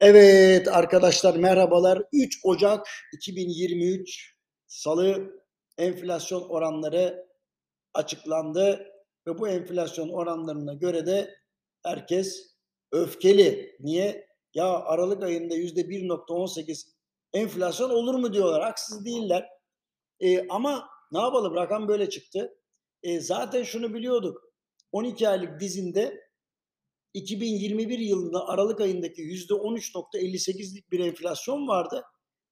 Evet arkadaşlar merhabalar. 3 Ocak 2023 Salı enflasyon oranları açıklandı ve bu enflasyon oranlarına göre de herkes öfkeli. Niye? Ya Aralık ayında %1.18 enflasyon olur mu diyorlar. Haksız değiller. E, ama ne yapalım rakam böyle çıktı. E, zaten şunu biliyorduk. 12 aylık dizinde 2021 yılında Aralık ayındaki %13.58'lik bir enflasyon vardı.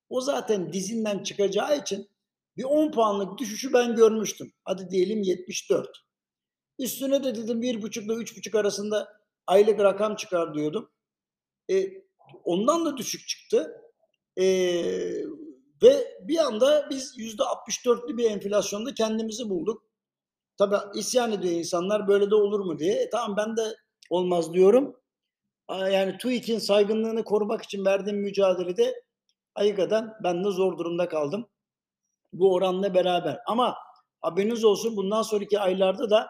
O zaten dizinden çıkacağı için bir 10 puanlık düşüşü ben görmüştüm. Hadi diyelim 74. Üstüne de dedim 1,5 ile 3,5 arasında aylık rakam çıkar diyordum. E, ondan da düşük çıktı. E, ve bir anda biz %64'lü bir enflasyonda kendimizi bulduk. Tabii isyan ediyor insanlar böyle de olur mu diye. E, tamam ben de olmaz diyorum. Yani TÜİK'in saygınlığını korumak için verdiğim mücadelede Ayıka'dan ben de zor durumda kaldım. Bu oranla beraber. Ama haberiniz olsun bundan sonraki aylarda da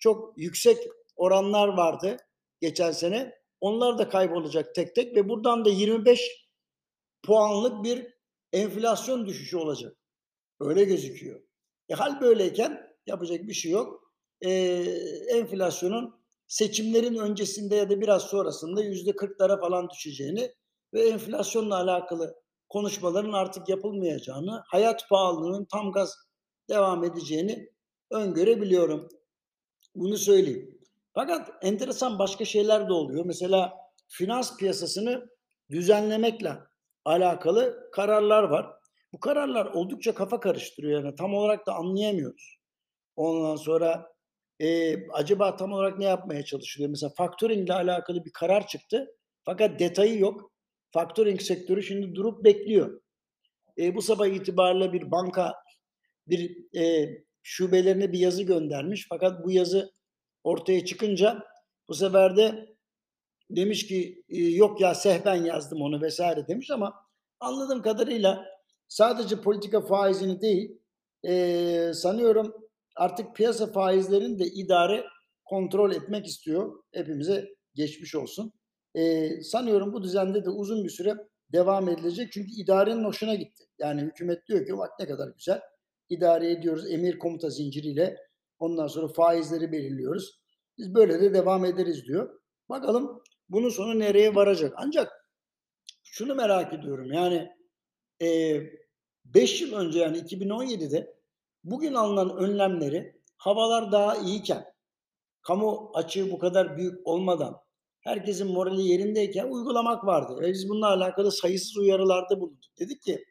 çok yüksek oranlar vardı geçen sene. Onlar da kaybolacak tek tek ve buradan da 25 puanlık bir enflasyon düşüşü olacak. Öyle gözüküyor. E hal böyleyken yapacak bir şey yok. E, enflasyonun seçimlerin öncesinde ya da biraz sonrasında yüzde kırklara falan düşeceğini ve enflasyonla alakalı konuşmaların artık yapılmayacağını, hayat pahalılığının tam gaz devam edeceğini öngörebiliyorum. Bunu söyleyeyim. Fakat enteresan başka şeyler de oluyor. Mesela finans piyasasını düzenlemekle alakalı kararlar var. Bu kararlar oldukça kafa karıştırıyor yani tam olarak da anlayamıyoruz. Ondan sonra e, acaba tam olarak ne yapmaya çalışılıyor? Mesela factoring ile alakalı bir karar çıktı. Fakat detayı yok. Factoring sektörü şimdi durup bekliyor. E, bu sabah itibariyle bir banka bir e, şubelerine bir yazı göndermiş. Fakat bu yazı ortaya çıkınca bu sefer de demiş ki e, yok ya sehben yazdım onu vesaire demiş ama anladığım kadarıyla sadece politika faizini değil e, sanıyorum artık piyasa faizlerini de idare kontrol etmek istiyor. Hepimize geçmiş olsun. Ee, sanıyorum bu düzende de uzun bir süre devam edilecek. Çünkü idarenin hoşuna gitti. Yani hükümet diyor ki bak ne kadar güzel idare ediyoruz emir komuta zinciriyle. Ondan sonra faizleri belirliyoruz. Biz böyle de devam ederiz diyor. Bakalım bunun sonu nereye varacak. Ancak şunu merak ediyorum. Yani 5 e, yıl önce yani 2017'de Bugün alınan önlemleri havalar daha iyiyken, kamu açığı bu kadar büyük olmadan, herkesin morali yerindeyken uygulamak vardı. Ve biz bununla alakalı sayısız uyarılarda bulunduk. Dedik ki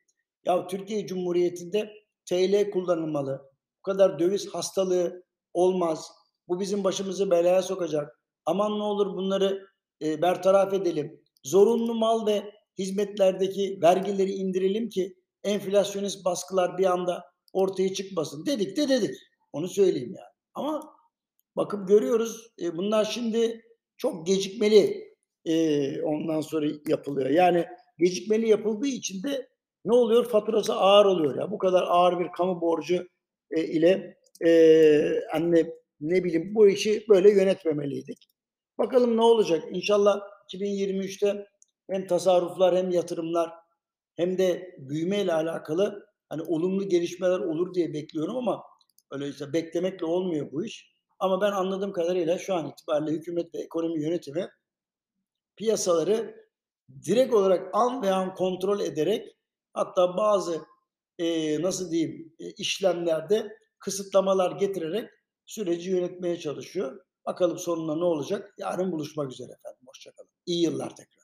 ya Türkiye Cumhuriyeti'nde TL kullanılmalı. Bu kadar döviz hastalığı olmaz. Bu bizim başımızı belaya sokacak. Aman ne olur bunları e, bertaraf edelim. Zorunlu mal ve hizmetlerdeki vergileri indirelim ki enflasyonist baskılar bir anda ortaya çıkmasın dedik de dedik. Onu söyleyeyim yani. Ama bakıp görüyoruz e, bunlar şimdi çok gecikmeli e, ondan sonra yapılıyor. Yani gecikmeli yapıldığı için de ne oluyor? Faturası ağır oluyor. ya Bu kadar ağır bir kamu borcu e, ile e, anne ne bileyim bu işi böyle yönetmemeliydik. Bakalım ne olacak? İnşallah 2023'te hem tasarruflar hem yatırımlar hem de büyüme ile alakalı hani olumlu gelişmeler olur diye bekliyorum ama öyle işte beklemekle olmuyor bu iş. Ama ben anladığım kadarıyla şu an itibariyle hükümet ve ekonomi yönetimi piyasaları direkt olarak an ve an kontrol ederek hatta bazı e, nasıl diyeyim e, işlemlerde kısıtlamalar getirerek süreci yönetmeye çalışıyor. Bakalım sonunda ne olacak? Yarın buluşmak üzere efendim. Hoşçakalın. İyi yıllar tekrar.